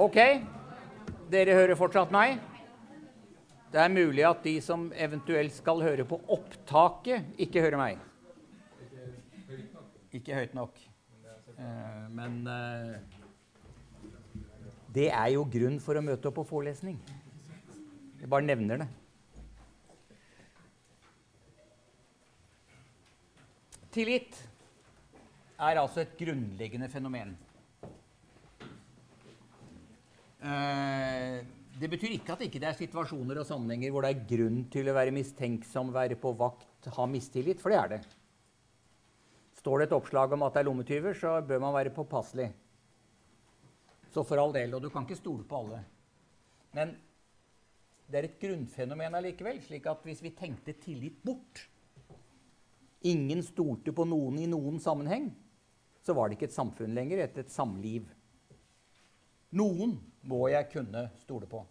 Ok, dere hører fortsatt meg. Det er mulig at de som eventuelt skal høre på opptaket, ikke hører meg. Ikke høyt nok. Eh, men eh, det er jo grunn for å møte opp på forelesning. Jeg bare nevner det. Tillit er altså et grunnleggende fenomen. Eh, det betyr ikke at det ikke er situasjoner og sammenhenger hvor det er grunn til å være mistenksom, være på vakt, ha mistillit, for det er det. Står det et oppslag om at det er lommetyver, så bør man være påpasselig. Så for all del. Og du kan ikke stole på alle. Men det er et grunnfenomen allikevel, slik at hvis vi tenkte tillit bort Ingen stolte på noen i noen sammenheng, så var det ikke et samfunn lenger, et, et samliv. Noen må jeg kunne stole på.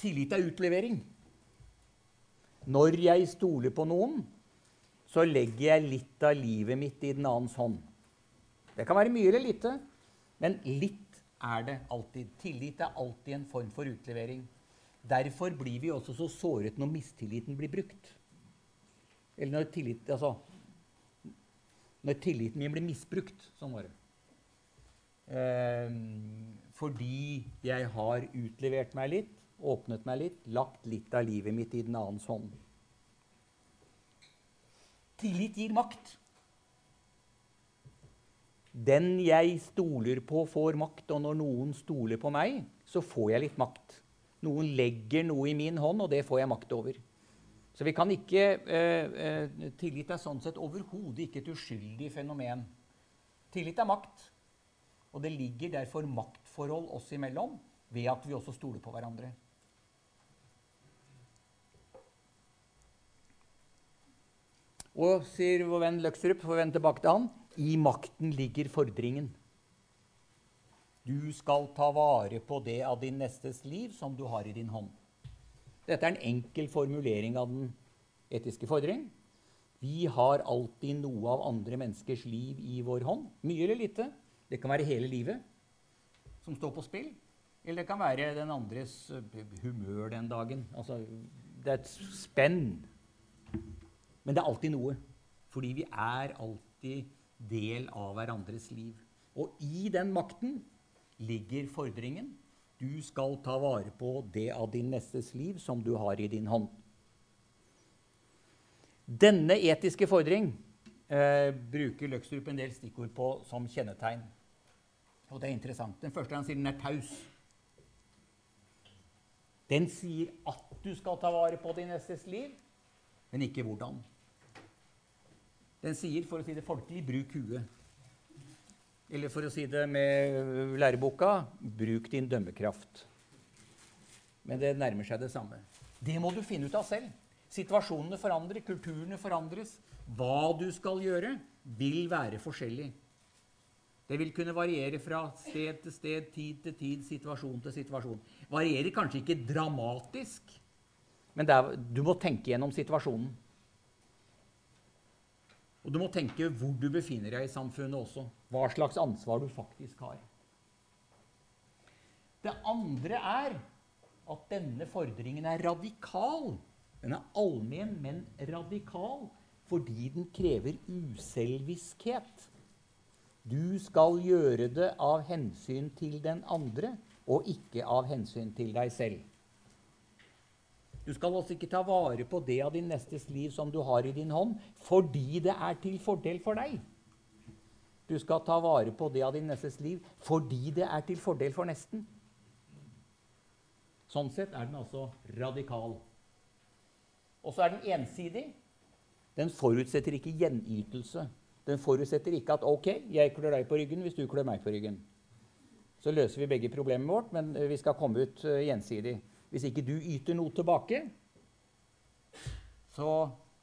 Tillit er utlevering. Når jeg stoler på noen, så legger jeg litt av livet mitt i den annens hånd. Det kan være mye eller lite, men litt er det alltid. Tillit er alltid en form for utlevering. Derfor blir vi også så såret når mistilliten blir brukt. Eller når, tillit, altså, når tilliten min blir misbrukt. Sånn var det. Eh, fordi jeg har utlevert meg litt, åpnet meg litt, lagt litt av livet mitt i den annens hånd. Tillit gir makt. Den jeg stoler på, får makt, og når noen stoler på meg, så får jeg litt makt. Noen legger noe i min hånd, og det får jeg makt over. Så vi kan ikke, eh, eh, Tillit er sånn sett overhodet ikke et uskyldig fenomen. Tillit er makt. Og det ligger derfor maktforhold oss imellom ved at vi også stoler på hverandre. Og sier vår venn Løksrup, for å vende tilbake til han, i makten ligger fordringen. Du skal ta vare på det av din nestes liv som du har i din hånd. Dette er en enkel formulering av den etiske fordring. Vi har alltid noe av andre menneskers liv i vår hånd. Mye eller lite. Det kan være hele livet som står på spill. Eller det kan være den andres eh, humør den dagen. Altså, det er et spenn. Men det er alltid noe. Fordi vi er alltid del av hverandres liv. Og i den makten ligger fordringen. Du skal ta vare på det av din nestes liv som du har i din hånd. Denne etiske fordring eh, bruker Løkstrup en del stikkord på som kjennetegn. Og det er interessant. Den første han sier den er taus. Den sier at du skal ta vare på din nestes liv, men ikke hvordan. Den sier, for å si det folkelig, bruk huet. Eller for å si det med læreboka bruk din dømmekraft. Men det nærmer seg det samme. Det må du finne ut av selv. Situasjonene forandrer, kulturene forandres. Hva du skal gjøre, vil være forskjellig. Det vil kunne variere fra sted til sted, tid til tid, situasjon til situasjon. Varierer kanskje ikke dramatisk, men er, du må tenke gjennom situasjonen. Og du må tenke hvor du befinner deg i samfunnet også. Hva slags ansvar du faktisk har. Det andre er at denne fordringen er radikal. Den er allmenn, men radikal fordi den krever uselviskhet. Du skal gjøre det av hensyn til den andre og ikke av hensyn til deg selv. Du skal altså ikke ta vare på det av din nestes liv som du har i din hånd, fordi det er til fordel for deg. Du skal ta vare på det av din nestes liv fordi det er til fordel for nesten. Sånn sett er den altså radikal. Og så er den ensidig. Den forutsetter ikke gjenytelse. Den forutsetter ikke at ok, jeg klør deg på ryggen hvis du klør meg på ryggen. Så løser vi begge problemet vårt, men eh, vi skal komme ut uh, gjensidig. Hvis ikke du yter noe tilbake, så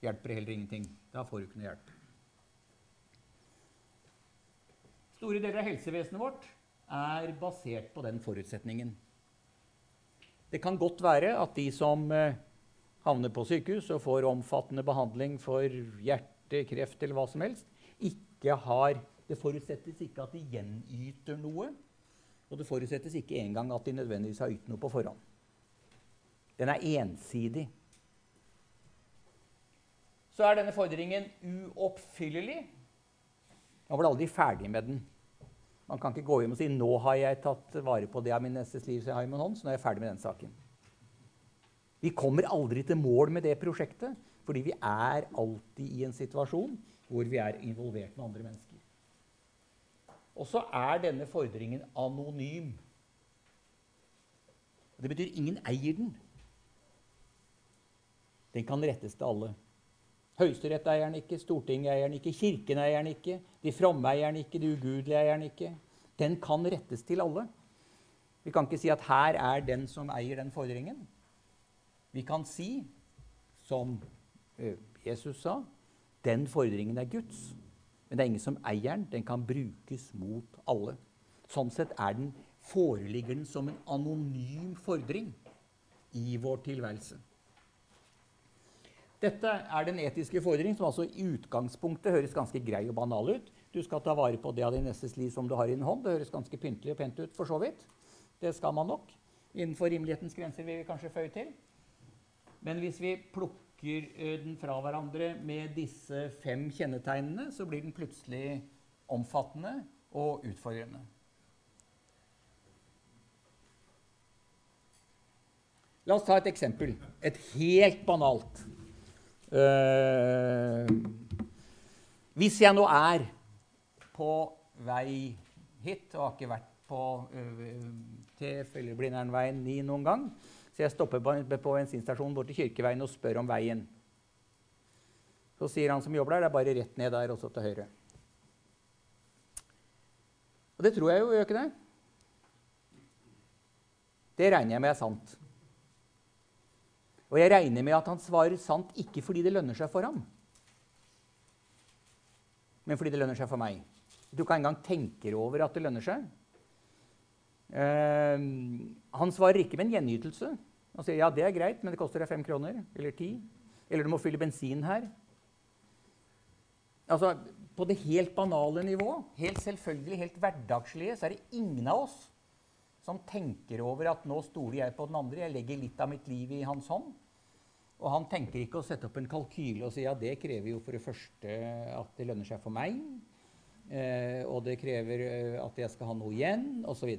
hjelper det heller ingenting. Da får du ikke noe hjelp. Store deler av helsevesenet vårt er basert på den forutsetningen. Det kan godt være at de som uh, havner på sykehus og får omfattende behandling for hjerte, kreft eller hva som helst, ikke har Det forutsettes ikke at de gjenyter noe. Og det forutsettes ikke engang at de nødvendigvis har ytt noe på forhånd. Den er ensidig. Så er denne fordringen uoppfyllelig. Man blir aldri ferdig med den. Man kan ikke gå hjem og si 'nå har jeg tatt vare på det av min nestes liv', så nå er jeg ferdig med den saken. Vi kommer aldri til mål med det prosjektet, fordi vi er alltid i en situasjon hvor vi er involvert med andre mennesker. Og så er denne fordringen anonym. Det betyr ingen eier den. Den kan rettes til alle. Høyesterett eier den ikke, Stortinget eier den ikke, Kirken eier den ikke, de fromme eier den ikke, de ugudelige eier den ikke. Den kan rettes til alle. Vi kan ikke si at her er den som eier den fordringen. Vi kan si, som Jesus sa, den fordringen er Guds. Men det er ingen som eier den. Den kan brukes mot alle. Sånn sett er den, foreligger den som en anonym fordring i vår tilværelse. Dette er den etiske fordring, som altså i utgangspunktet høres ganske grei og banal ut. Du skal ta vare på det av din nestes liv som du har i din hånd. Det høres ganske pyntelig og pent ut, for så vidt. Det skal man nok. Innenfor rimelighetens grenser vil vi kanskje føye til. Men hvis vi plukker den fra hverandre med disse fem kjennetegnene, så blir den plutselig omfattende og utfordrende. La oss ta et eksempel. Et helt banalt. Uh, hvis jeg nå er på vei hit og har ikke vært på uh, TF eller Blindernveien 9 noen gang, så jeg stopper på, bensinstasjonen borti Kirkeveien og spør om veien. Så sier han som jobber der, det er bare rett ned der, også til høyre. Og det tror jeg jo, gjør ikke det? Det regner jeg med er sant. Og jeg regner med at han svarer sant ikke fordi det lønner seg for ham, men fordi det lønner seg for meg. Du kan engang tenke over at det lønner seg. Uh, han svarer ikke med en gjenytelse. Han sier ja, det er greit, men det koster deg fem kroner eller ti. Eller du må fylle bensin her. Altså, På det helt banale nivå, helt selvfølgelig, helt hverdagslige, så er det ingen av oss som tenker over at nå stoler jeg på den andre, jeg legger litt av mitt liv i hans hånd. Og han tenker ikke å sette opp en kalkyle og si ja, det krever jo for det første at det lønner seg for meg, eh, og det krever eh, at jeg skal ha noe igjen, osv.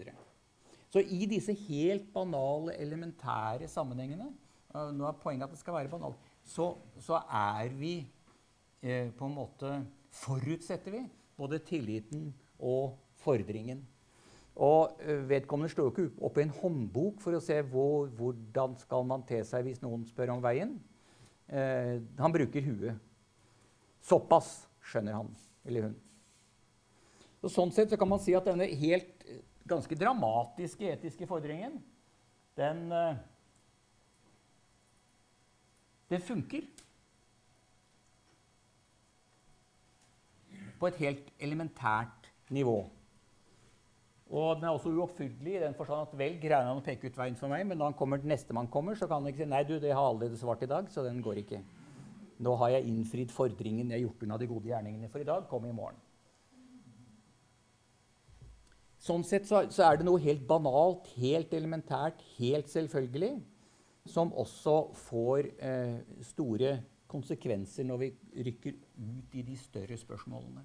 Så, i disse helt banale, elementære sammenhengene uh, Nå er poenget at det skal være banalt. Så, så er vi eh, på en måte Forutsetter vi både tilliten og fordringen. Og eh, Vedkommende slår jo ikke opp i en håndbok for å se hvor, hvordan skal man te seg hvis noen spør om veien. Eh, han bruker huet. Såpass skjønner han eller hun. Så sånn sett så kan man si at denne helt eh, ganske dramatiske etiske fordringen, den, eh, den funker. På et helt elementært nivå. Og den er også uoppfyllelig i den forstand at vel greier han å peke ut veien for meg, men når han kommer, nestemann kommer, så kan han ikke si nei, du, det har allerede svart i dag, så den går ikke. Nå har jeg innfridd fordringen jeg har gjort unna de gode gjerningene for i dag. Kom i morgen. Sånn sett så, så er det noe helt banalt, helt elementært, helt selvfølgelig, som også får eh, store konsekvenser når vi rykker ut i de større spørsmålene.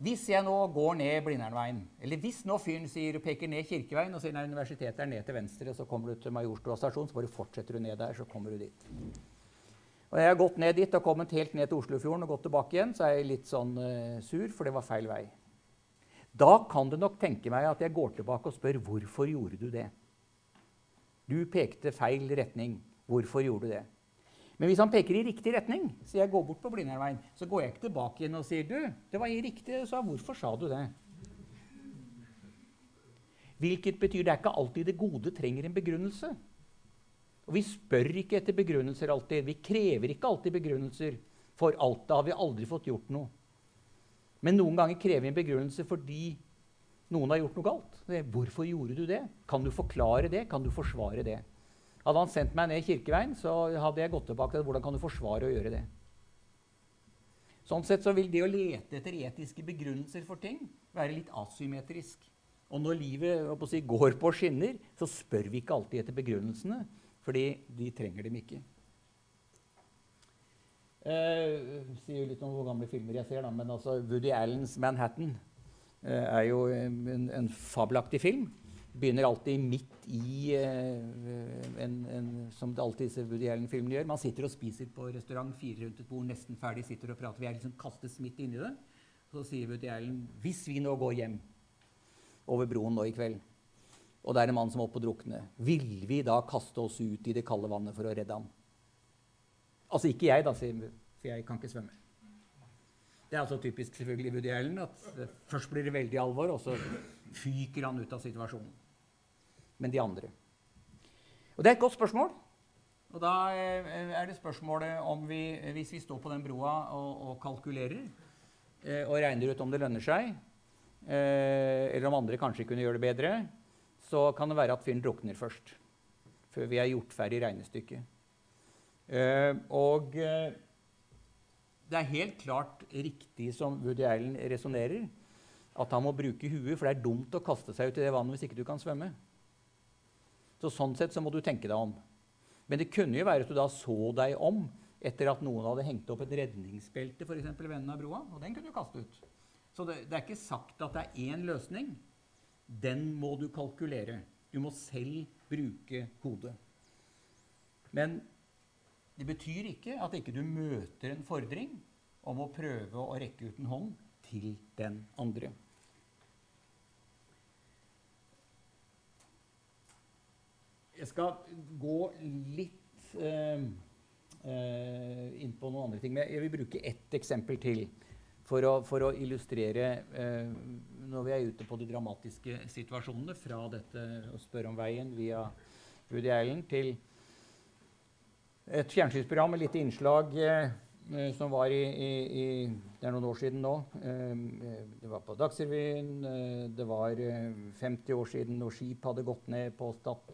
Hvis jeg nå går ned Blindernveien, eller hvis nå fyren sier, peker ned Kirkeveien og sier nei, universitetet er ned til venstre, så kommer du til Majorstua stasjon, så bare fortsetter du ned der, så kommer du dit. Og jeg har gått ned dit og kommet helt ned til Oslofjorden og gått tilbake igjen, så er jeg litt sånn uh, sur, for det var feil vei. Da kan du nok tenke meg at jeg går tilbake og spør hvorfor gjorde du det? Du pekte feil retning. Hvorfor gjorde du det? Men hvis han peker i riktig retning, så jeg går bort på Blindheimveien, så går jeg ikke tilbake igjen og sier du, det var i riktig, så hvorfor sa du det? Hvilket betyr det er ikke alltid det gode trenger en begrunnelse. Og vi spør ikke etter begrunnelser alltid. Vi krever ikke alltid begrunnelser for alt. Da har vi aldri fått gjort noe. Men noen ganger krever vi en begrunnelse fordi noen har gjort noe galt. Hvorfor gjorde du det? Kan du forklare det? Kan du forsvare det? Hadde han sendt meg ned Kirkeveien, så hadde jeg gått tilbake til hvordan kan du forsvare å gjøre det. Sånn sett så vil det å lete etter etiske begrunnelser for ting være litt asymmetrisk. Og når livet si, går på skinner, så spør vi ikke alltid etter begrunnelsene, fordi de trenger dem ikke. Eh, sier jo litt om hvor gamle filmer jeg ser, da, men altså Woody Allens 'Manhattan' eh, er jo en, en, fabelaktig film. Begynner alltid midt i eh, en, en, Som det alltid disse Woody Allen-filmene gjør. Man sitter og spiser på restaurant, fire rundt et bord, nesten ferdig, sitter og prater. Vi er liksom kastes midt inni det. Så sier Woody Allen 'Hvis vi nå går hjem over broen nå i kveld' og det er en mann som er oppe og drukne, vil vi da kaste oss ut i det kalde vannet for å redde ham? Altså ikke jeg, da, sier for jeg kan ikke svømme. Det er altså typisk selvfølgelig Woody Allen at først blir det veldig alvor, og så fyker han ut av situasjonen. Men de andre. Og Det er et godt spørsmål. Og da eh, er det spørsmålet om vi, hvis vi står på den broa og, og kalkulerer eh, og regner ut om det lønner seg, eh, eller om andre kanskje kunne gjøre det bedre, så kan det være at fyren drukner først. Før vi er gjort ferdig regnestykket. Uh, og uh, det er helt klart riktig som Woody Allen resonnerer, at han må bruke huet, for det er dumt å kaste seg ut i det vannet hvis ikke du kan svømme. Så Sånn sett så må du tenke deg om. Men det kunne jo være at du da så deg om etter at noen hadde hengt opp et redningsbelte for eksempel, ved enden av broa, og den kunne du kaste ut. Så det, det er ikke sagt at det er én løsning. Den må du kalkulere. Du må selv bruke hodet. Men det betyr ikke at ikke du møter en fordring om å prøve å rekke ut en hånd til den andre. Jeg skal gå litt eh, eh, inn på noen andre ting. Men jeg vil bruke ett eksempel til for å, for å illustrere eh, når vi er ute på de dramatiske situasjonene, fra dette å spørre om veien via Woody Allen til et fjernsynsprogram med lite innslag eh, eh, som var i, i, i, Det er noen år siden nå. Eh, det var på Dagsrevyen. Det var 50 eh, år siden når skip hadde gått ned på Stad,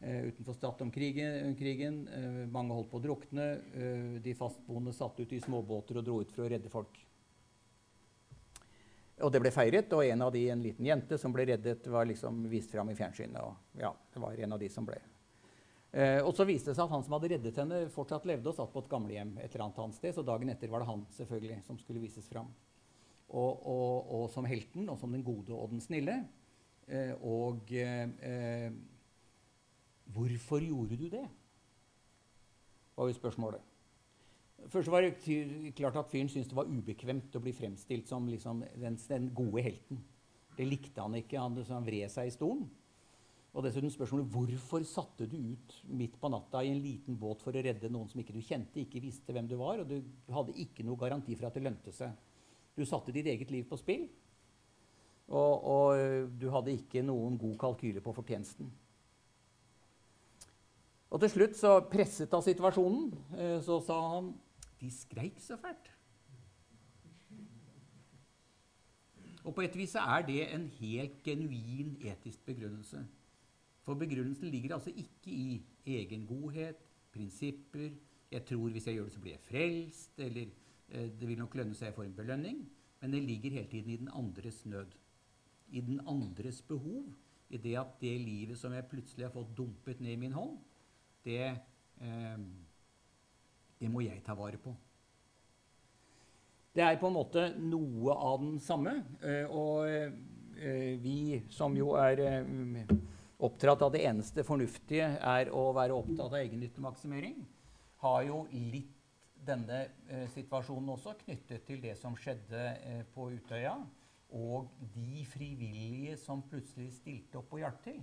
utenfor Stad om krigen. krigen. mange holdt på å drukne. de fastboende satt ut i småbåter og dro ut for å redde folk. Og det ble feiret, og en av de, en liten jente som ble reddet, var liksom vist fram i fjernsynet. Og ja, det var en av de som ble Eh, og så viste det seg at han som hadde reddet henne, fortsatt levde og satt på et gamlehjem. et eller annet sted, Så dagen etter var det han selvfølgelig som skulle vises fram. Og, og, og som helten, og som den gode og den snille. Eh, og eh, hvorfor gjorde du det? var jo spørsmålet. Først var det klart at Fyren syntes det var ubekvemt å bli fremstilt som liksom den, den, gode helten. Det likte han ikke. Han, han vred seg i stolen. Og dessuten spørsmålet hvorfor satte du ut midt på natta i en liten båt for å redde noen som ikke du kjente, ikke visste hvem du var, og du hadde ikke noe garanti for at det lønte seg. Du satte ditt eget liv på spill, og, og øh, du hadde ikke noen god kalkyle på fortjenesten. Og til slutt, så presset av situasjonen, øh, så sa han De skreik så fælt. Og på et vis er det en helt genuin etisk begrunnelse. For begrunnelsen ligger altså ikke i egen godhet, prinsipper 'Jeg tror hvis jeg gjør det, så blir jeg frelst', eller eh, 'det vil nok lønne seg, får en belønning'. Men det ligger hele tiden i den andres nød. I den andres behov. I det at det livet som jeg plutselig har fått dumpet ned i min hånd, det, eh, det må jeg ta vare på. Det er på en måte noe av den samme. Eh, og vi som jo er eh, av det eneste fornuftige er å være opptatt av egennyttemaksimering, har jo litt denne eh, situasjonen også knyttet til det som skjedde eh, på Utøya, og de frivillige som plutselig stilte opp og hjalp til.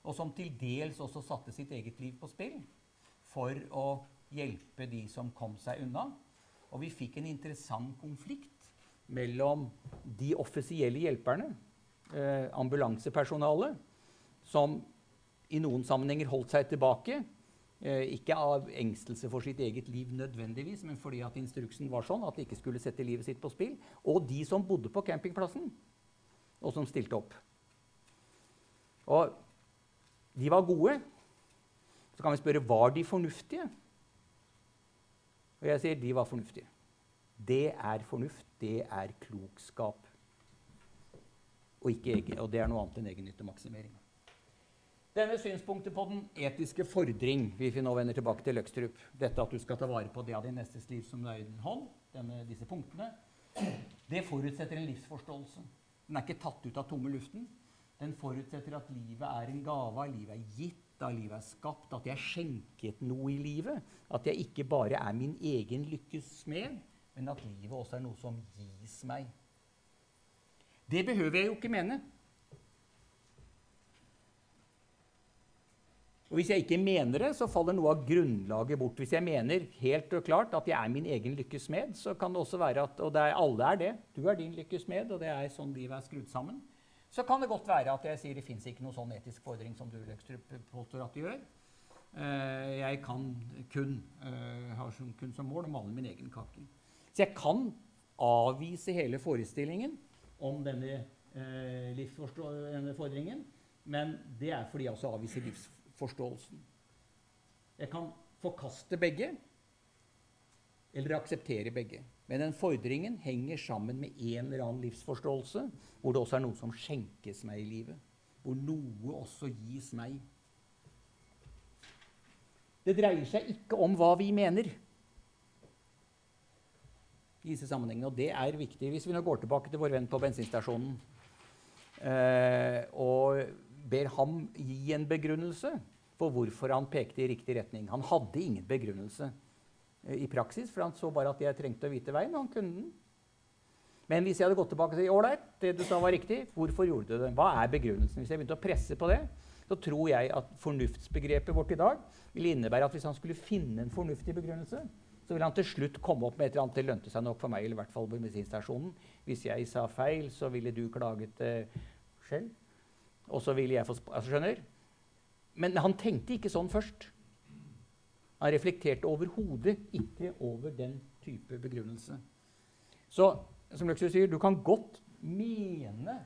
Og som til dels også satte sitt eget liv på spill for å hjelpe de som kom seg unna. Og vi fikk en interessant konflikt mellom de offisielle hjelperne, eh, ambulansepersonalet, som i noen sammenhenger holdt seg tilbake. Eh, ikke av engstelse for sitt eget liv nødvendigvis, men fordi at instruksen var sånn at de ikke skulle sette livet sitt på spill. Og de som bodde på campingplassen, og som stilte opp. Og de var gode. Så kan vi spørre var de fornuftige. Og jeg sier de var fornuftige. Det er fornuft. Det er klokskap. Og, egen, og det er noe annet enn egennyttemaksimering. Denne synspunktet på den etiske fordring hvis vi nå vender tilbake til Løkstrup, dette at du skal ta vare på det av din nestes liv som det er i din hånd, denne, disse punktene, det forutsetter en livsforståelse. Den er ikke tatt ut av tomme luften. Den forutsetter at livet er en gave, at livet er gitt, at livet er skapt, at jeg er skjenket noe i livet. At jeg ikke bare er min egen lykkes smed, men at livet også er noe som gis meg. Det behøver jeg jo ikke mene. Og Hvis jeg ikke mener det, så faller noe av grunnlaget bort. Hvis jeg mener helt og klart at jeg er min egen lykkes smed, så kan det også være at Og er, alle er det. Du er din lykkes smed, og det er sånn livet er skrudd sammen. Så kan det godt være at jeg sier det fins ikke noen sånn etisk fordring som du Løkstrup påstår at det gjør. Uh, jeg kan kun, uh, har som, kun som mål å male min egen kake. Så jeg kan avvise hele forestillingen om denne, uh, denne fordringen, men det er fordi jeg også avviser livsforståelsen. Jeg kan forkaste begge eller akseptere begge. Men den fordringen henger sammen med en eller annen livsforståelse, hvor det også er noe som skjenkes meg i livet. Hvor noe også gis meg. Det dreier seg ikke om hva vi mener. i disse sammenhengene, Og det er viktig. Hvis vi nå går tilbake til vår venn på bensinstasjonen eh, og ber ham gi en begrunnelse for hvorfor han pekte i riktig retning. Han hadde ingen begrunnelse. Eh, i praksis, for han så bare at jeg trengte å vite veien, og han kunne den. Men hvis jeg hadde gått tilbake og sagt ålreit, det du sa var riktig, hvorfor gjorde du det? Hva er begrunnelsen? Hvis jeg begynte å presse på det, så tror jeg at fornuftsbegrepet vårt i dag ville innebære at hvis han skulle finne en fornuftig begrunnelse, så ville han til slutt komme opp med et eller annet det lønte seg nok for meg, eller i hvert fall på bensinstasjonen. Hvis jeg sa feil, så ville du klaget eh, selv. Og så ville jeg få altså, Skjønner? Men han tenkte ikke sånn først. Han reflekterte overhodet ikke over den type begrunnelse. Så som Løksrud sier, du kan godt mene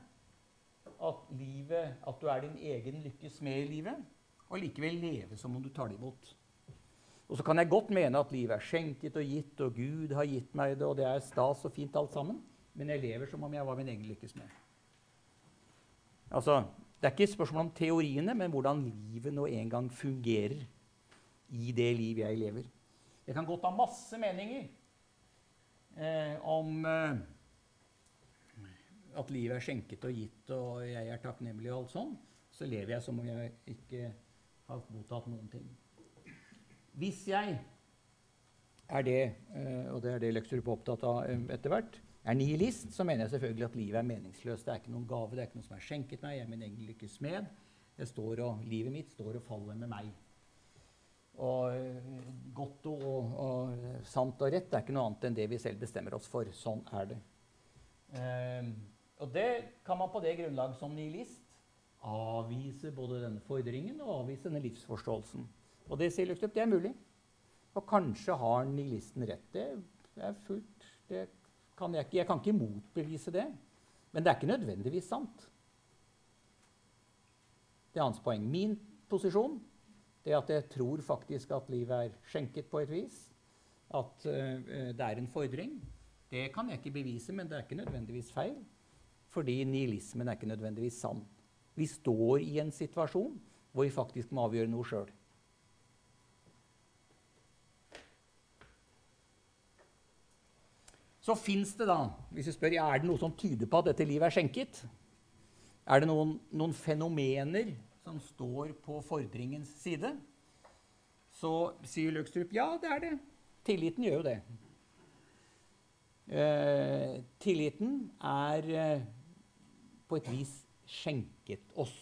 at, livet, at du er din egen lykkes med i livet, og likevel leve som om du tar det imot. Og så kan jeg godt mene at livet er skjenket og gitt, og Gud har gitt meg det, og det er stas og fint alt sammen, men jeg lever som om jeg var min egen lykkes med. Altså, Det er ikke et spørsmål om teoriene, men hvordan livet nå en gang fungerer i det liv jeg lever. Jeg kan godt ha masse meninger eh, om eh, at livet er skjenket og gitt, og jeg er takknemlig og alt sånn. Så lever jeg som om jeg ikke har mottatt noen ting. Hvis jeg er det, eh, og det er det Løkstrup er opptatt av eh, etter hvert, er nihilist, så mener jeg selvfølgelig at livet er meningsløst. Det er ikke noen gave, det er ikke noe som er skjenket meg. Jeg er min egen lykkes smed. Livet mitt står og faller med meg. Og eh, godt og, og, og, sant og rett er ikke noe annet enn det vi selv bestemmer oss for. Sånn er det. Um, og det kan man på det grunnlag som nihilist avvise både denne fordringen og avvise denne livsforståelsen. Og det sier Løkstrup, det er mulig. Og kanskje har nihilisten rett. Det er fullt det kan jeg, jeg kan ikke motbevise det. Men det er ikke nødvendigvis sant. Det er hans poeng. Min posisjon det at jeg tror faktisk at livet er skjenket på et vis. At uh, det er en fordring. Det kan jeg ikke bevise, men det er ikke nødvendigvis feil. Fordi nihilismen er ikke nødvendigvis sann. Vi står i en situasjon hvor vi faktisk må avgjøre noe sjøl. Så fins det da, hvis vi spør, er det noe som tyder på at dette livet er skjenket? Er det noen, noen fenomener som står på fordringens side, så sier Løkstrup ja, det er det. Tilliten gjør jo det. Eh, tilliten er eh, på et vis skjenket oss.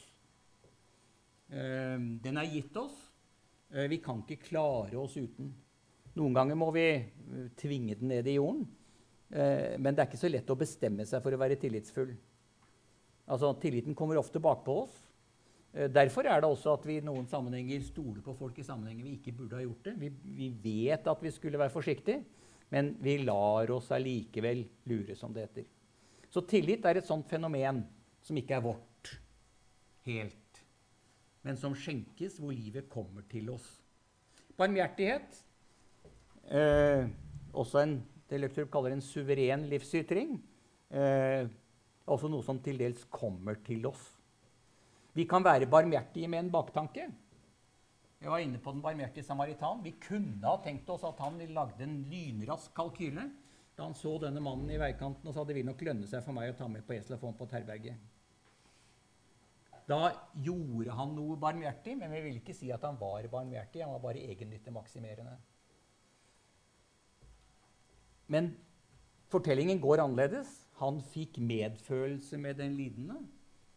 Eh, den er gitt oss. Eh, vi kan ikke klare oss uten. Noen ganger må vi eh, tvinge den ned i jorden. Eh, men det er ikke så lett å bestemme seg for å være tillitsfull. Altså, Tilliten kommer ofte bakpå oss. Eh, derfor er det også at vi i noen sammenhenger stoler på folk i sammenhenger vi ikke burde ha gjort det. Vi, vi vet at vi skulle være forsiktige, men vi lar oss allikevel lure, som det heter. Så tillit er et sånt fenomen som ikke er vårt helt, men som skjenkes hvor livet kommer til oss. Barmhjertighet eh, også en, det Løkstrup kaller en suveren livsytring. Eh, også noe som til dels kommer til oss. Vi kan være barmhjertige med en baktanke. Jeg var inne på den barmhjertige samaritan. Vi kunne ha tenkt oss at han lagde en lynrask kalkyle da han så denne mannen i veikanten og sa det vil nok lønne seg for meg å ta med på esel og få ham på terberget. Da gjorde han noe barmhjertig, men vi vil ikke si at han var barmhjertig. Han var bare egennyttemaksimerende. Men fortellingen går annerledes. Han fikk medfølelse med den lidende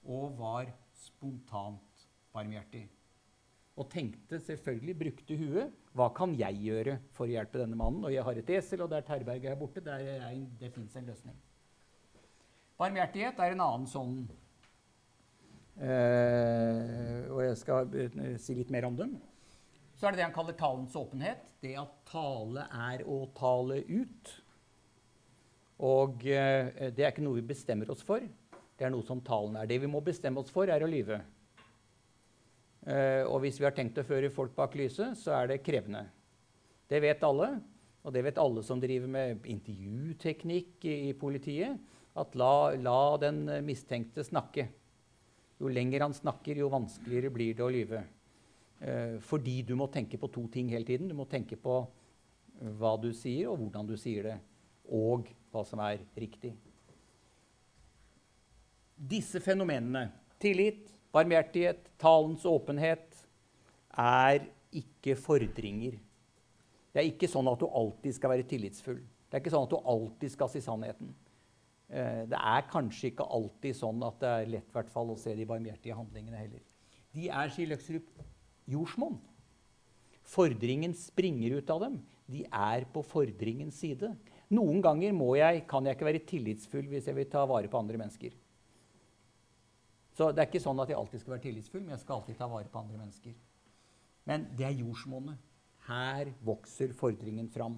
og var spontant barmhjertig. Og tenkte selvfølgelig, brukte huet. Hva kan jeg gjøre for å hjelpe denne mannen? Og jeg har et esel, og det er Terberget her borte. Der er, det fins en løsning. Barmhjertighet er en annen sånn eh, Og jeg skal si litt mer om dem. Så er det det han kaller talens åpenhet. Det at tale er å tale ut. Og eh, det er ikke noe vi bestemmer oss for. Det er noe som talen er. Det vi må bestemme oss for, er å lyve. Eh, og hvis vi har tenkt å føre folk bak lyset, så er det krevende. Det vet alle, og det vet alle som driver med intervjuteknikk i, i politiet. At la, la, den mistenkte snakke. Jo lenger han snakker, jo vanskeligere blir det å lyve. Eh, fordi du må tenke på to ting hele tiden. Du må tenke på hva du sier, og hvordan du sier det. Og hva som er riktig. Disse fenomenene, tillit, barmhjertighet, talens åpenhet, er ikke fordringer. Det er ikke sånn at du alltid skal være tillitsfull. Det er ikke sånn at du alltid skal si sannheten. Eh, det er kanskje ikke alltid sånn at det er lett å se de barmhjertige handlingene heller. De er, sier Løkserup, jordsmonn. Fordringen springer ut av dem. De er på fordringens side. Noen ganger jeg, kan jeg ikke være tillitsfull hvis jeg vil ta vare på andre mennesker. Så det er ikke sånn at jeg alltid skal være tillitsfull, men jeg skal alltid ta vare på andre mennesker. Men det er jordsmonnet. Her vokser fordringen fram.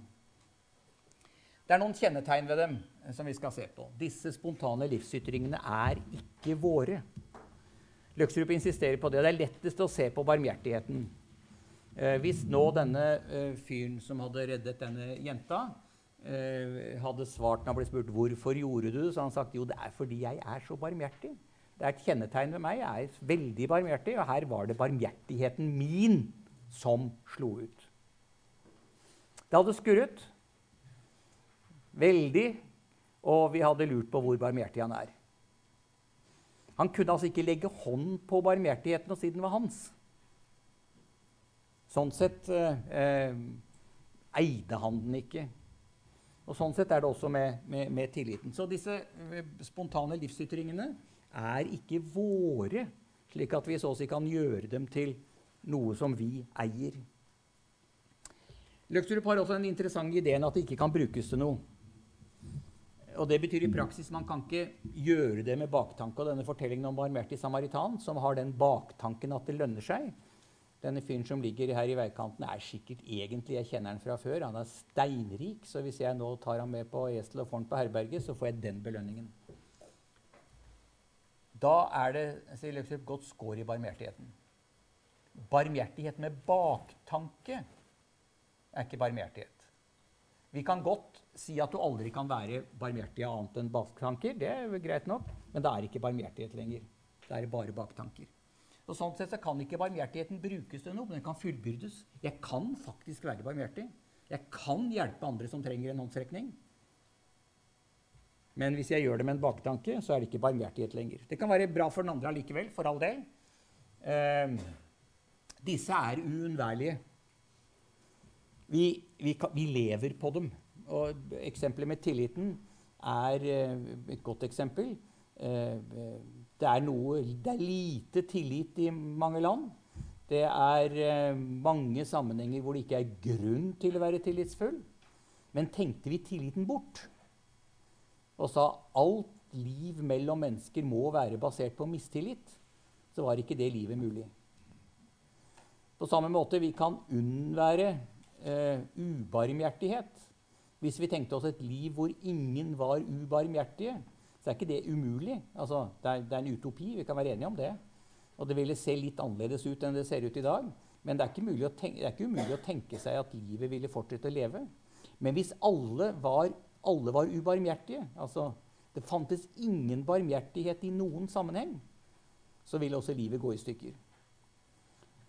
Det er noen kjennetegn ved dem som vi skal se på. Disse spontane livsytringene er ikke våre. Løkserup insisterer på det. Det er lettest å se på barmhjertigheten. Eh, hvis nå denne eh, fyren som hadde reddet denne jenta, eh, hadde svart når han ble spurt hvorfor gjorde du det, så hadde han sagt jo, det er fordi jeg er så barmhjertig. Det er et kjennetegn ved meg. Jeg er veldig barmhjertig, og her var det barmhjertigheten min som slo ut. Det hadde skurret veldig, og vi hadde lurt på hvor barmhjertig han er. Han kunne altså ikke legge hånd på barmhjertigheten og si den var hans. Sånn sett eh, eh eide han den ikke. Og Sånn sett er det også med, med, med tilliten. Så disse eh, spontane livsytringene er ikke våre, slik at vi så å si kan gjøre dem til noe som vi eier. Løkstrup har også den interessante ideen at det ikke kan brukes til noe. Og Det betyr i praksis man kan ikke gjøre det med baktanke. Og denne fortellingen om barmhjertig samaritan, som har den baktanken at det lønner seg, denne fyren som ligger her i veikanten, er sikkert egentlig Jeg kjenner han fra før. Han er steinrik, så hvis jeg nå tar ham med på esel og får han på herberget, så får jeg den belønningen. Da er det sier Løkstrup, godt skår i barmhjertigheten. Barmhjertighet med baktanke er ikke barmhjertighet. Vi kan godt si at du aldri kan være barmhjertig av annet enn baktanker. Det er greit nok, men det er ikke barmhjertighet lenger. Det er bare baktanker. Og sånn sett så kan ikke barmhjertigheten brukes til noe, men den kan fullbyrdes. Jeg kan faktisk være barmhjertig. Jeg kan hjelpe andre som trenger en håndsrekning. Men hvis jeg gjør det med en baktanke, så er det ikke barmhjertighet lenger. Det kan være bra for den andre allikevel, for all del. Eh, disse er uunnværlige. Vi, vi, vi, lever på dem. Og eksempelet med tilliten er eh, et godt eksempel. Eh, det er, noe, det er lite tillit i mange land. Det er eh, mange sammenhenger hvor det ikke er grunn til å være tillitsfull. Men tenkte vi tilliten bort og sa alt liv mellom mennesker må være basert på mistillit, så var ikke det livet mulig. På samme måte vi kan unnvære eh, ubarmhjertighet. Hvis vi tenkte oss et liv hvor ingen var ubarmhjertige, så er ikke det umulig. Altså, det, er, det, er, en utopi. Vi kan være enige om det. Og det ville se litt annerledes ut enn det ser ut i dag. Men det er, tenke, det er, ikke umulig å tenke seg at livet ville fortsette å leve. Men hvis alle var, alle var ubarmhjertige, altså det fantes ingen barmhjertighet i noen sammenheng, så ville også livet gå i stykker.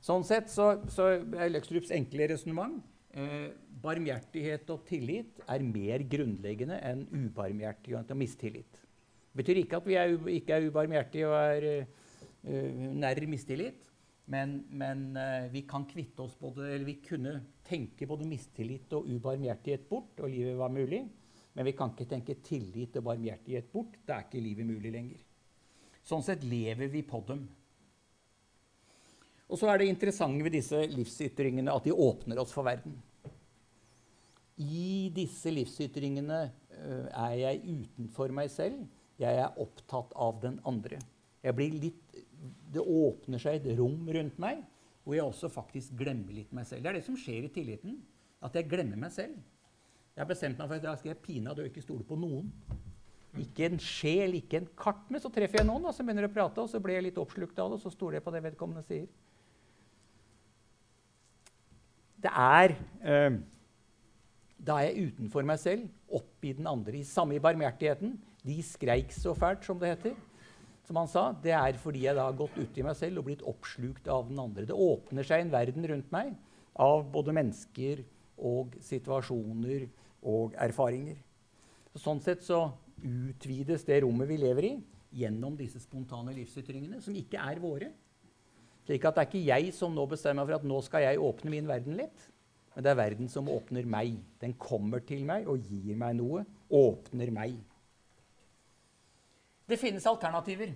Sånn sett så, så er Løkstrups enkle resonnement eh, barmhjertighet og tillit er mer grunnleggende enn ubarmhjertighet og mistillit. Det betyr ikke at vi er, ikke er ubarmhjertige og er uh, nær mistillit. Men, men uh, vi kan kvitte oss både, eller vi kunne tenke både mistillit og ubarmhjertighet bort, og livet var mulig. Men vi kan ikke tenke tillit og barmhjertighet bort. Da er ikke livet mulig lenger. Sånn sett lever vi på dem. Og så er det interessante ved disse livsytringene at de åpner oss for verden. I disse livsytringene uh, er jeg utenfor meg selv. Jeg er opptatt av den andre. Litt, det åpner seg et rom rundt meg hvor jeg også faktisk glemmer litt meg selv. Det er det som skjer i tilliten. At jeg glemmer meg selv. Jeg har bestemt meg for at jeg skal jeg pinadø ikke stole på noen. Ikke en sjel, ikke en kart. Men så treffer jeg noen og så begynner å prate, og så blir jeg litt oppslukt av det, og så stoler jeg på det vedkommende sier. Det er eh, Da er jeg utenfor meg selv, oppi den andre. I samme i barmhjertigheten. De skreik så fælt, som det heter som han sa, det er fordi jeg da har gått uti meg selv og blitt oppslukt av den andre. Det åpner seg en verden rundt meg av både mennesker og situasjoner og erfaringer. Sånn sett så utvides det rommet vi lever i, gjennom disse spontane livsytringene, som ikke er våre. Slik at det er ikke jeg som nå bestemmer for at nå skal jeg åpne min verden litt. Men det er verden som åpner meg. Den kommer til meg og gir meg noe. Åpner meg. Det finnes alternativer.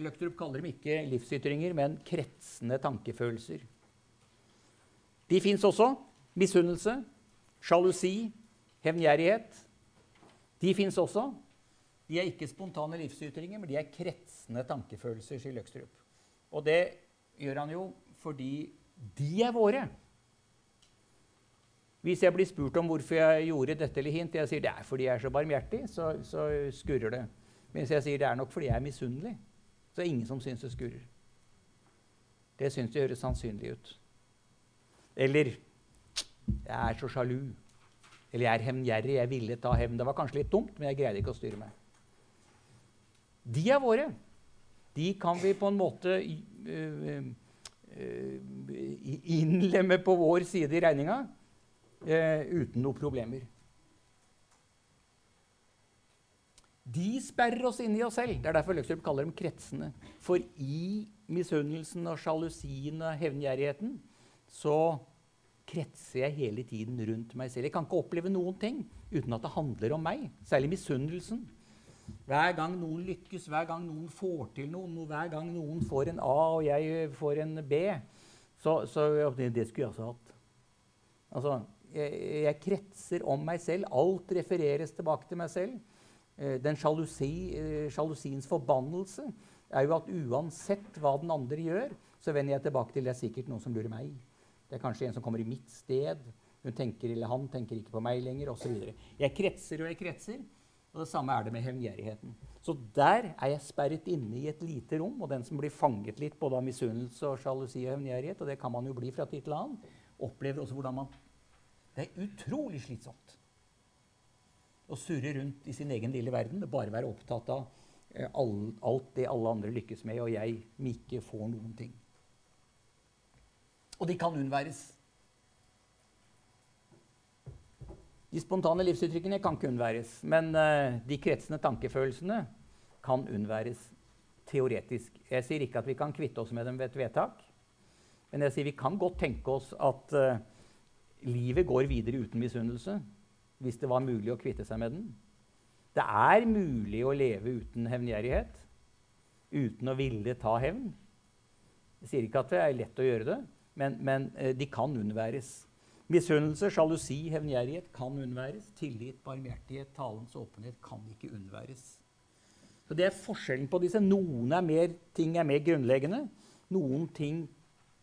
Løktrup kaller dem ikke livsytringer, men kretsende tankefølelser. De fins også. Misunnelse, sjalusi, hevngjerrighet. De fins også. De er ikke spontane livsytringer, men de er kretsende tankefølelser, sier Løkstrup. Og det gjør han jo fordi de er våre. Hvis jeg blir spurt om hvorfor jeg gjorde dette eller hint, jeg sier det er fordi jeg er så barmhjertig, så, så skurrer det. Mens jeg sier det er nok fordi jeg er misunnelig. Så det er ingen som syns det skurrer. Det syns det høres sannsynlig ut. Eller jeg er så sjalu. Eller jeg er hevngjerrig. Jeg ville ta hevn. Det var kanskje litt dumt, men jeg greide ikke å styre meg. De er våre. De kan vi på en måte uh, uh, innlemme på vår side i regninga uten noen problemer. De sperrer oss inn i oss selv. Det er derfor Løkstrup kaller dem kretsene. For i misunnelsen og sjalusien og hevngjerrigheten så kretser jeg hele tiden rundt meg selv. Jeg kan ikke oppleve noen ting uten at det handler om meg. Særlig misunnelsen. Hver gang noen lykkes, hver gang noen får til noe, hver gang noen får en A og jeg får en B, så, så det, skulle jeg også hatt. Altså, jeg, jeg kretser om meg selv. Alt refereres tilbake til meg selv. Eh, den eh, sjalusiens forbannelse er jo at uansett hva den andre gjør, så vender jeg tilbake til det er sikkert noen som lurer meg. Det er kanskje en som kommer i mitt sted. Hun tenker, eller Han tenker ikke på meg lenger, osv. Jeg kretser og jeg kretser. Og det samme er det med hevngjerrigheten. Så der er jeg sperret inne i et lite rom, og den som blir fanget litt både av misunnelse og sjalusi og hevngjerrighet, og det kan man jo bli fra tid til annen, opplever også hvordan man Det er utrolig slitsomt å surre rundt i sin egen lille verden. og Bare være opptatt av eh, alt det alle andre lykkes med, og jeg ikke får noen ting. Og de kan unnværes. De spontane livsuttrykkene kan ikke unnværes. Men uh, de kretsende tankefølelsene kan unnværes teoretisk. Jeg sier ikke at vi kan kvitte oss med dem ved et vedtak. Men jeg sier vi kan godt tenke oss at uh, livet går videre uten misunnelse hvis det var mulig å kvitte seg med den. Det er mulig å leve uten hevngjerrighet, uten å ville ta hevn. Jeg sier ikke at det er lett å gjøre det, men, men eh, de kan unnværes. Misunnelse, sjalusi, hevngjerrighet kan unnværes. Tillit, barmhjertighet, talens åpenhet kan ikke unnværes. Så Det er forskjellen på disse. Noen er mer, ting er mer grunnleggende. Noen ting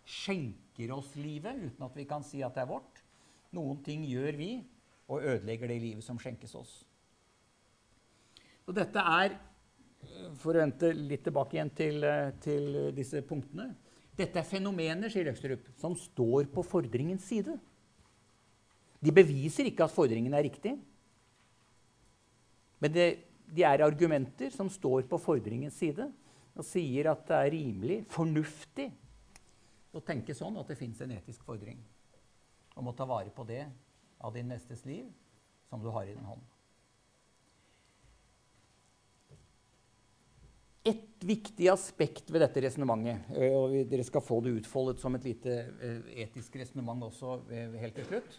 skjenker oss livet uten at vi kan si at det er vårt. Noen ting gjør vi og ødelegger det livet som skjenkes oss. Og dette er, for å vente litt tilbake igjen til, til disse punktene Dette er fenomener sier Løkstrup, som står på fordringens side. De beviser ikke at fordringen er riktig. Men det, de er argumenter som står på fordringens side og sier at det er rimelig, fornuftig, å tenke sånn at det fins en etisk fordring om å ta vare på det av din nestes liv som du har i din hånd. Et viktig aspekt ved dette resonnementet, og dere skal få det utfoldet som et lite etisk resonnement også helt til slutt,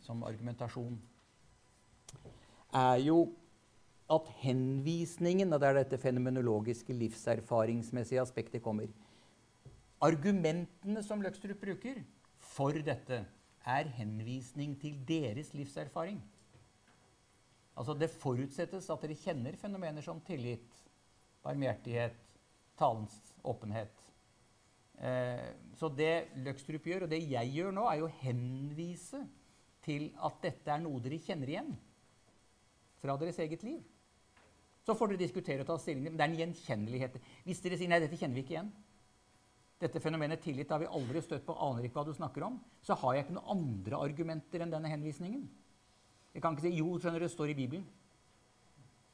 som argumentasjon, er jo at henvisningen, og det er dette fenomenologiske, livserfaringsmessige aspektet kommer Argumentene som Løkstrup bruker for dette, er henvisning til deres livserfaring. Altså Det forutsettes at dere kjenner fenomener som tillit, barmhjertighet, talens åpenhet. Eh, så det Løkstrup gjør, og det jeg gjør nå, er å henvise til at dette er noe dere kjenner igjen fra deres eget liv. Så får dere diskutere og ta stilling til men det er en gjenkjennelighet. Hvis dere sier nei, dette kjenner vi ikke igjen, dette fenomenet tillit har vi aldri støtt på, aner ikke hva du snakker om, så har jeg ikke noen andre argumenter enn denne henvisningen. Jeg kan ikke si jo, skjønner det står i Bibelen.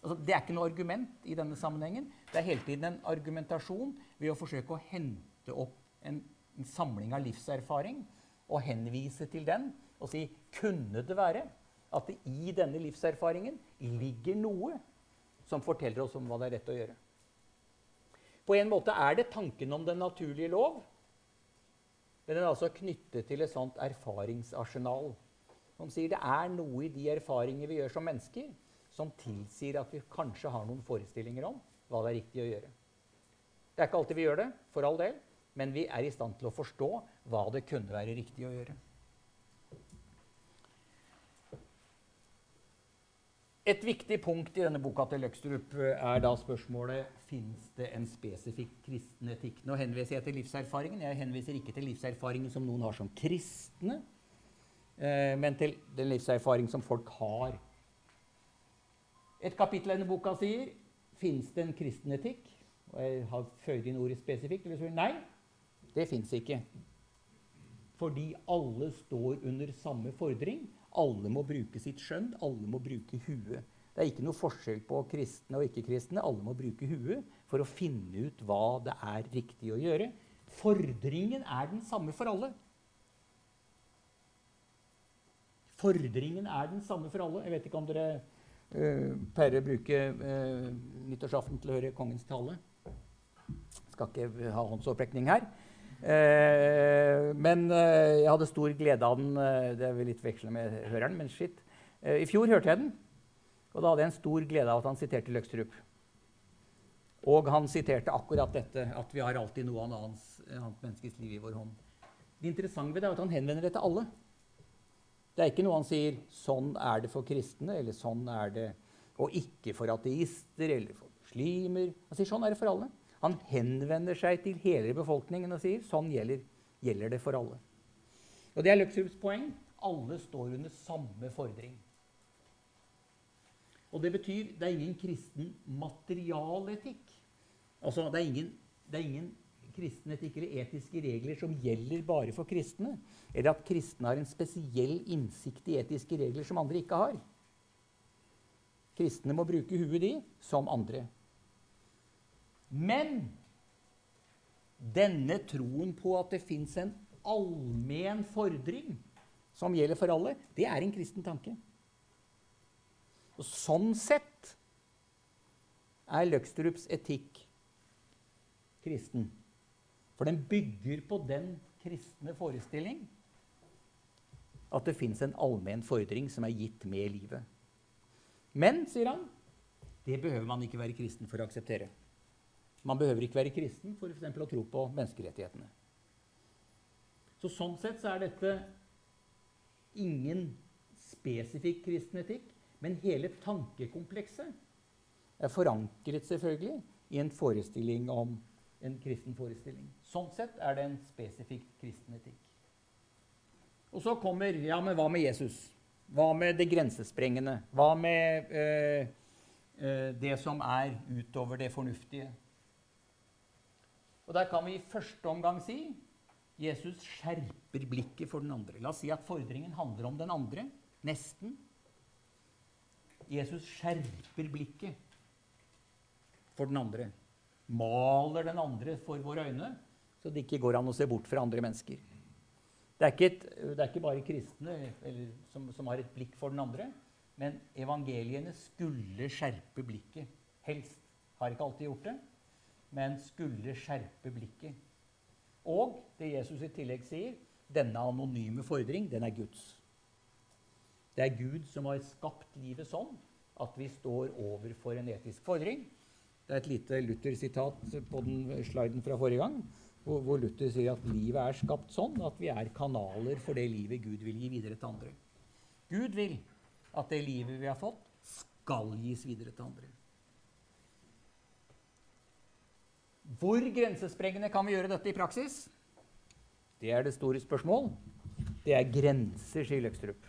Altså, det er ikke noe argument i denne sammenhengen. Det er hele tiden en argumentasjon ved å forsøke å hente opp en, en samling av livserfaring og henvise til den og si kunne det være at det i denne livserfaringen ligger noe som forteller oss om hva det er rett å gjøre. På en måte er det tanken om den naturlige lov, men den er altså knyttet til et sånt erfaringsarsenal som sier det er noe i de erfaringer vi gjør som mennesker, som tilsier at vi kanskje har noen forestillinger om hva det er riktig å gjøre. Det er ikke alltid vi gjør det, for all del, men vi er i stand til å forstå hva det kunne være riktig å gjøre. Et viktig punkt i denne boka til Løkstrup er da spørsmålet fins det en spesifikk kristen etikk. Nå henviser jeg til livserfaringen. Jeg henviser ikke til livserfaringen som noen har som kristne, eh, men til den livserfaring som folk har et kapittel i denne boka sier fins det en kristen etikk. Og jeg har føyd inn ordet spesifikt. Det vil nei, det fins ikke. Fordi alle står under samme fordring. Alle må bruke sitt skjønn, alle må bruke huet. Det er ikke noe forskjell på kristne og ikke-kristne. Alle må bruke huet for å finne ut hva det er riktig å gjøre. Fordringen er den samme for alle. Fordringen er den samme for alle. Jeg vet ikke om dere pleier å bruke uh, nyttårsaften til å høre kongens tale. Skal ikke ha håndsopprekning her. Uh, men jeg hadde stor glede av den. det er vel litt vekslende med høreren, men shit. I fjor hørte jeg den, og da hadde jeg en stor glede av at han siterte Løkstrup. Og han siterte akkurat dette, at vi har alltid noe annet, annet menneskes liv i vår hånd. Det interessante ved det er at han henvender det til alle. Det er ikke noe han sier 'sånn er det for kristne', eller 'sånn er det og ikke for ateister eller for muslimer'. Han sier 'sånn er det for alle'. Han henvender seg til hele befolkningen og sier 'sånn gjelder, gjelder det for alle'. Og Det er Løksrups poeng. Alle står under samme fordring. Og Det betyr det er ingen kristen materialetikk. Altså, det er ingen, det er ingen kristen etikk eller etiske regler som gjelder bare for kristne, eller at kristne har en spesiell innsikt i etiske regler som andre ikke har. Kristne må bruke huet, de, som andre. Men denne troen på at det fins en allmenn fordring som gjelder for alle, det er en kristen tanke. Og sånn sett er Løkstrups etikk kristen. For den bygger på den kristne forestilling at det fins en allmenn fordring som er gitt med livet. Men, sier han, det behøver man ikke være kristen for å akseptere. Man behøver ikke være kristen for f.eks. å tro på menneskerettighetene. Så Sånn sett så er dette ingen spesifikk kristen etikk, men hele tankekomplekset er forankret selvfølgelig i en forestilling om en kristen forestilling. Sånn sett er det en spesifikt kristen etikk. Og så kommer Ja, men hva med Jesus? Hva med det grensesprengende? Hva med eh, øh, det som er utover det fornuftige? Og der kan vi i første omgang si Jesus skjerper blikket for den andre. La oss si at fordringen handler om den andre. Nesten. Jesus skjerper blikket for den andre. Maler den andre for våre øyne, så det ikke går an å se bort fra andre mennesker. Det er ikke, et, det er ikke bare kristne eller, som, som, har et blikk for den andre. Men evangeliene skulle skjerpe blikket. Helst. Har ikke alltid gjort det, men skulle skjerpe blikket. Og det Jesus i tillegg sier, denne anonyme fordring, den er Guds. Det er Gud som har skapt livet sånn at vi står overfor en etisk fordring. Det er et lite Luther-sitat på den sliden fra forrige gang hvor, hvor Luther sier at livet er skapt sånn at vi er kanaler for det livet Gud vil gi videre til andre. Gud vil at det livet vi har fått, skal gis videre til andre. Hvor grensesprengende kan vi gjøre dette i praksis? Det er det store spørsmål. Det er grenser, sier Løkstrup.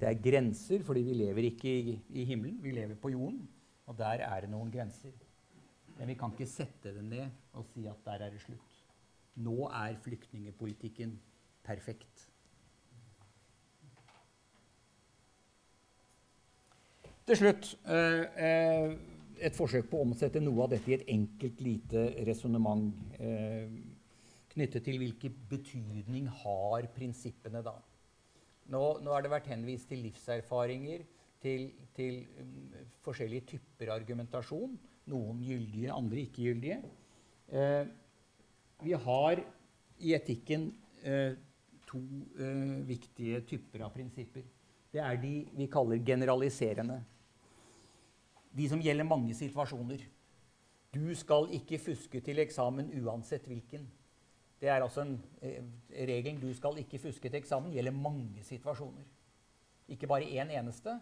Det er grenser fordi vi lever ikke i, i himmelen, vi lever på jorden. Og der er det noen grenser. Men vi kan ikke sette det ned og si at der er det slutt. Nå er flyktningepolitikken perfekt. Til slutt eh, eh, et forsøk på å omsette noe av dette i et enkelt, lite resonnement eh, knyttet til hvilken betydning har prinsippene da. Nå, nå har det vært henvist til livserfaringer, til, til um, forskjellige typer argumentasjon. Noen gyldige, andre ikke gyldige. Eh, vi har i etikken eh, to eh, viktige typer av prinsipper. Det er de vi kaller generaliserende. De som gjelder mange situasjoner. Du skal ikke fuske til eksamen uansett hvilken. Det er altså en eh, regel 'du skal ikke fuske til eksamen' gjelder mange situasjoner. Ikke bare én eneste,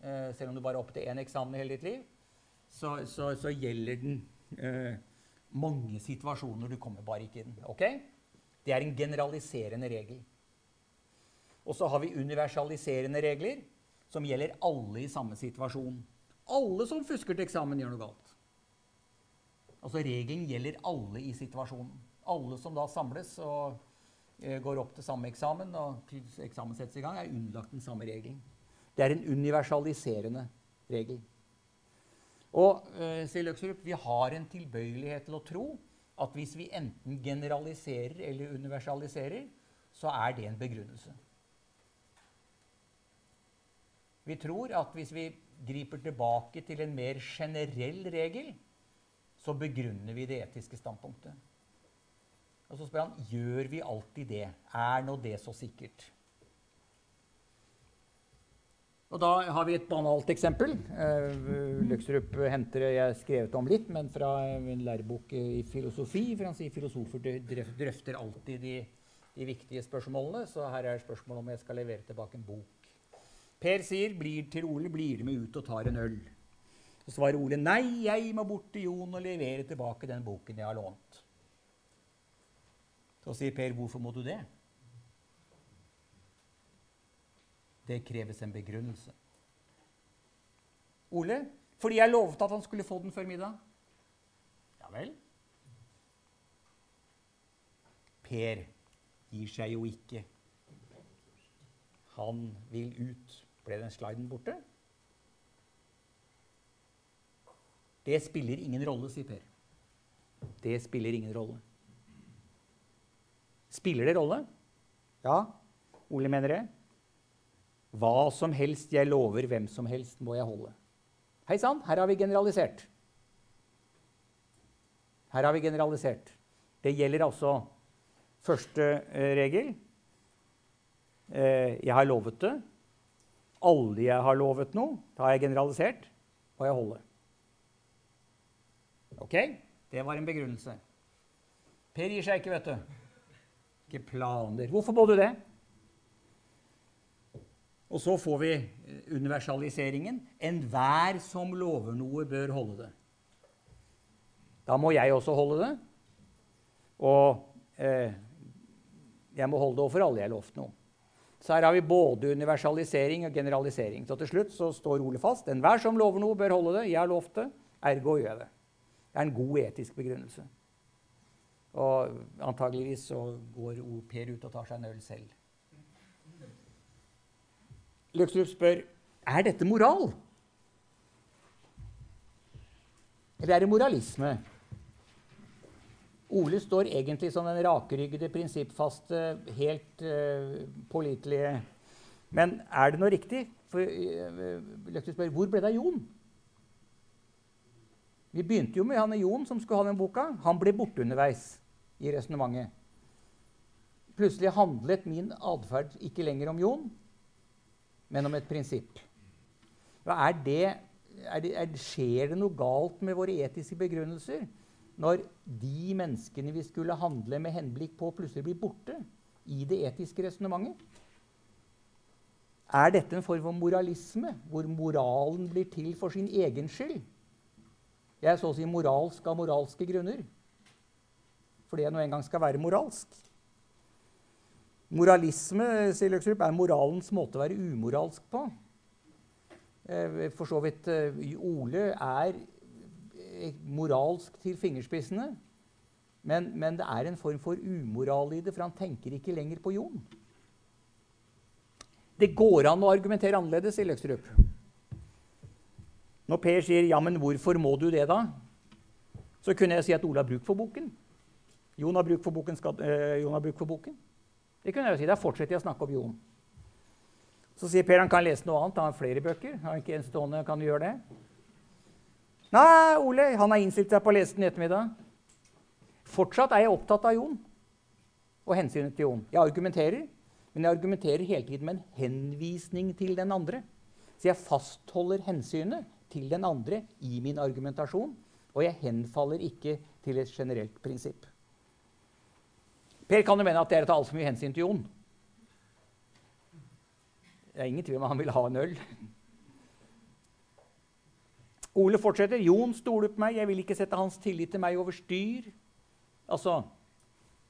eh, selv om du bare er opp til én eksamen i hele ditt liv så, så, så gjelder den eh, mange situasjoner. Du kommer bare ikke inn. ok? Det er en generaliserende regel. Og så har vi universaliserende regler som gjelder alle i samme situasjon. Alle som fusker til eksamen, gjør noe galt. Altså Regelen gjelder alle i situasjonen. Alle som da samles og eh, går opp til samme eksamen, og eksamen settes i gang, er underlagt den samme regelen. Det er en universaliserende regel. Og eh, sier Løksrup, vi har en tilbøyelighet til å tro at hvis vi enten generaliserer eller universaliserer, så er det en begrunnelse. Vi tror at hvis vi griper tilbake til en mer generell regel, så begrunner vi det etiske standpunktet. Og så spør han gjør vi alltid det. Er nå det så sikkert? Og da har vi et banalt eksempel. Uh, Løkstrup henter jeg skrevet om litt, men fra en lærebok i filosofi. For han sier filosofer drøfter alltid de, de viktige spørsmålene. Så her er spørsmålet om jeg skal levere tilbake en bok. Per sier blir til Ole blir du med ut og tar en øl. Så svarer Ole nei, jeg må bort til Jon og levere tilbake den boken jeg har lånt. Så sier Per hvorfor må du det? Det kreves en begrunnelse. Ole, fordi jeg lovet at han skulle få den før middag. Ja vel. Per gir seg jo ikke. Han vil ut. Ble den sliden borte? Det spiller ingen rolle, sier Per. Det spiller ingen rolle. Spiller det rolle? Ja. Ole mener det. Hva som helst jeg lover hvem som helst, må jeg holde. Hei sann, her har vi generalisert. Her har vi generalisert. Det gjelder altså første eh, regel. Eh, jeg har lovet det. Alle jeg har lovet noe, da har jeg generalisert, må jeg holde. Ok, det var en begrunnelse. Per gir seg ikke, vet du. Ikke planer. Hvorfor må du det? Og så får vi eh, universaliseringen. Enhver som lover noe, bør holde det. Da må jeg også holde det. Og eh, jeg må holde det overfor alle jeg har lovt noe. Så her har vi både universalisering og generalisering. Så til slutt så står Ole fast. Enhver som lover noe, bør holde det. Jeg har lovt det, ergo gjør jeg det. Det er en god etisk begrunnelse. Og antageligvis så går Per ut og tar seg en øl selv. Løkstrup spør er dette moral. Eller er det moralisme? Ole står egentlig som den rakeryggede, prinsippfaste, helt uh, pålitelige Men er det noe riktig? For uh, spør hvor ble det av Jon? Vi begynte jo med han Jon som skulle ha den boka. Han ble borte underveis i resonnementet. Plutselig handlet min atferd ikke lenger om Jon, men om et prinsipp. Er det, er det, er, skjer det noe galt med våre etiske begrunnelser når de menneskene vi skulle handle med henblikk på, plutselig blir borte i det etiske resonnementet? Er dette en form for moralisme, hvor moralen blir til for sin egen skyld? Jeg er så å si moralsk av moralske grunner fordi jeg nå engang skal være moralsk. Moralisme sier Løksrup, er moralens måte å være umoralsk på. Eh, for så vidt eh, Ole er eh, moralsk til fingerspissene. Men, men, det er en form for umoral i det, for han tenker ikke lenger på Jon. Det går an å argumentere annerledes, sier Løkstrup. Når Per sier 'ja, men hvorfor må du det', da? Så kunne jeg si at Ole har bruk for boken. Jon har bruk for boken. Skal, øh, Jon har bruk for boken. Det kunne jeg jo si. Da fortsetter jeg å snakke om Jon. Så sier Per han kan lese noe annet. Han har flere bøker. Han Har ikke en stående, kan du gjøre det? Nei, Ole, han har innstilt seg på å lese den i ettermiddag. Fortsatt er jeg opptatt av Jon og hensynet til Jon. Jeg argumenterer, men jeg argumenterer hele tiden med en henvisning til den andre. Så jeg fastholder hensynet til den andre i min argumentasjon, og jeg henfaller ikke til et generelt prinsipp. Per kan jo mene at det er å ta altfor mye hensyn til Jon. Det er ingen tvil om han vil ha en øl. Ole fortsetter. Jon stoler på meg. Jeg vil ikke sette hans tillit til meg over styr. Altså,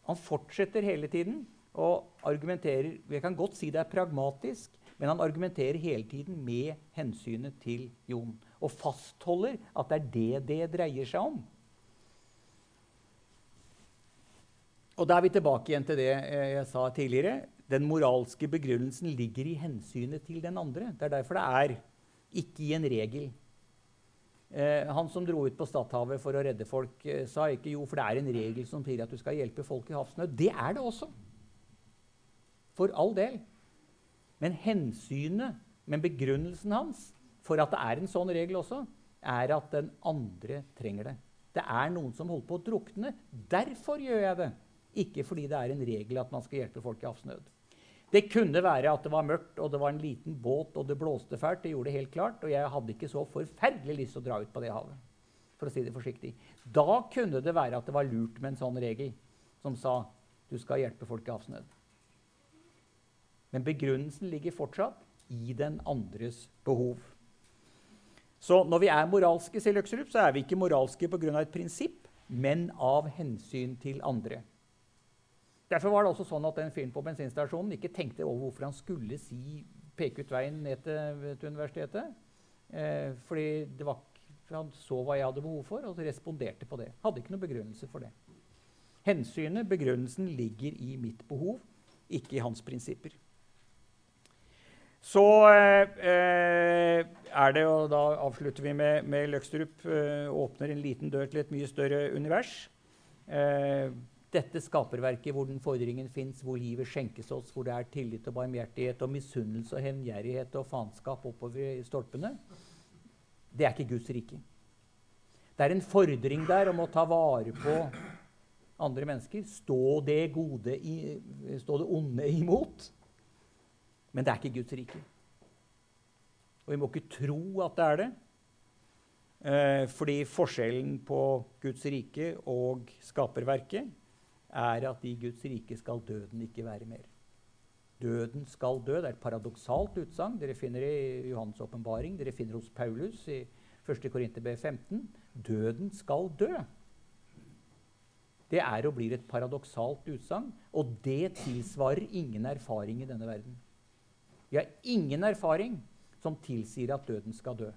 Han fortsetter hele tiden og argumenterer Jeg kan godt si det er pragmatisk, men han argumenterer hele tiden med hensynet til Jon. Og fastholder at det er det det dreier seg om. Og da er vi tilbake igjen til det eh, jeg sa tidligere. Den moralske begrunnelsen ligger i hensynet til den andre. Det er derfor det er ikke i en regel. Eh, han som dro ut på Stadhavet for å redde folk, eh, sa ikke jo, for det er en regel som sier at du skal hjelpe folk i havsnød. Det er det også. For all del. Men hensynet, men begrunnelsen hans for at det er en sånn regel også, er at den andre trenger det. Det er noen som holder på å drukne. Derfor gjør jeg det. Ikke fordi det er en regel at man skal hjelpe folk i havsnød. Det kunne være at det var mørkt og det var en liten båt og det blåste fælt. Det gjorde det helt klart, Og jeg hadde ikke så forferdelig lyst til å dra ut på det havet. for å si det forsiktig. Da kunne det være at det var lurt med en sånn regel som sa du skal hjelpe folk i havsnød. Men begrunnelsen ligger fortsatt i den andres behov. Så når vi er moralske, så er vi ikke moralske pga. et prinsipp, men av hensyn til andre. Derfor var det også sånn at den fyren på bensinstasjonen ikke tenkte over hvorfor han skulle si, peke ut veien ned til, til universitetet. Eh, fordi var, han så hva jeg hadde behov for, og responderte på det. Hadde ikke noen begrunnelse for det. Hensynet, begrunnelsen, ligger i mitt behov, ikke i hans prinsipper. Så eh, er det, og da avslutter vi med, med Løkstrup, eh, åpner en liten dør til et mye større univers. Eh, dette skaperverket hvor den fordringen fins, hvor livet skjenkes oss, hvor det er tillit og barmhjertighet og misunnelse og hevngjerrighet og faenskap oppover stolpene, det er ikke Guds rike. Det er en fordring der om å ta vare på andre mennesker. Stå det, gode i, stå det onde imot. Men det er ikke Guds rike. Og vi må ikke tro at det er det. Eh, fordi forskjellen på Guds rike og skaperverket er at i Guds rike skal døden ikke være mer. Døden skal dø. Det er et paradoksalt utsagn. Dere finner det i Johannes' åpenbaring. Dere finner hos Paulus i 1. Korinterbrev 15. Døden skal dø. Det er og blir et paradoksalt utsagn, og det tilsvarer ingen erfaring i denne verden. Vi har ingen erfaring som tilsier at døden skal dø.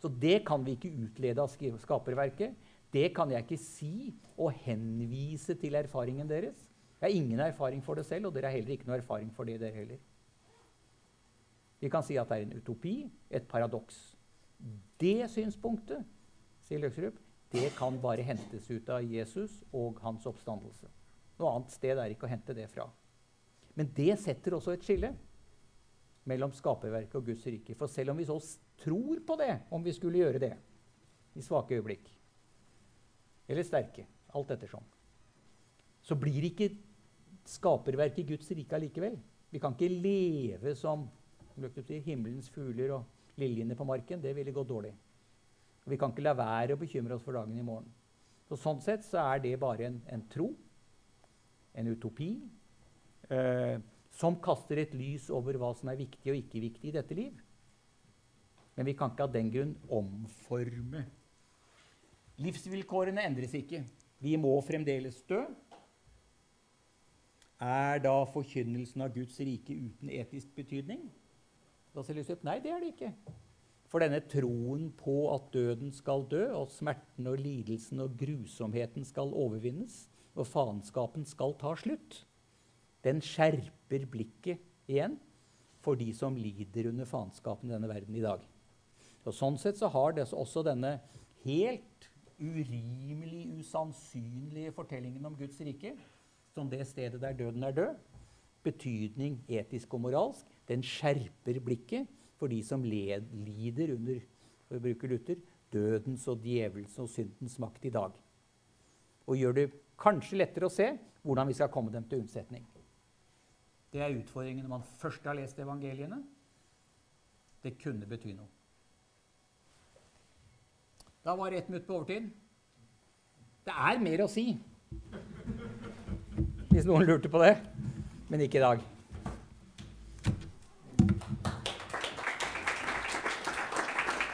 Så det kan vi ikke utlede av skaperverket. Det kan jeg ikke si og henvise til erfaringen deres. Jeg har ingen erfaring for det selv, og dere har heller ikke noe erfaring for det, dere heller. Vi kan si at det er en utopi, et paradoks. Det synspunktet, sier Løksrup, det kan bare hentes ut av Jesus og hans oppstandelse. Noe annet sted er ikke å hente det fra. Men det setter også et skille mellom skaperverket og Guds rike. For selv om vi så tror på det, om vi skulle gjøre det i svake øyeblikk, eller sterke, alt ettersom, så blir ikke skaperverket Guds rike allikevel. Vi kan ikke leve som himmelens fugler og liljene på marken. Det ville gått dårlig. Og vi kan ikke la være å bekymre oss for dagen i morgen. Så sånn sett så er det bare en, en tro, en utopi, eh, som kaster et lys over hva som er viktig og ikke viktig i dette liv. Men vi kan ikke av den grunn omforme. Livsvilkårene endres ikke. Vi må fremdeles dø. Er da forkynnelsen av Guds rike uten etisk betydning? Da ser lyset Nei, det er det ikke. For denne troen på at døden skal dø, og smerten og lidelsen og grusomheten skal overvinnes, og faenskapen skal ta slutt, den skjerper blikket igjen for de som lider under faenskapen i denne verden i dag. Og Sånn sett så har det også denne helt urimelig usannsynlige fortellingen om Guds rike, som det stedet der døden er død, betydning etisk og moralsk. Den skjerper blikket for de som led, lider under for å bruke Luther, dødens og djevelens og syndens makt i dag. Og gjør det kanskje lettere å se hvordan vi skal komme dem til unnsetning. Det er utfordringen når man først har lest evangeliene. Det kunne bety noe. Da var det ett minutt på overtid. Det er mer å si, hvis noen lurte på det, men ikke i dag.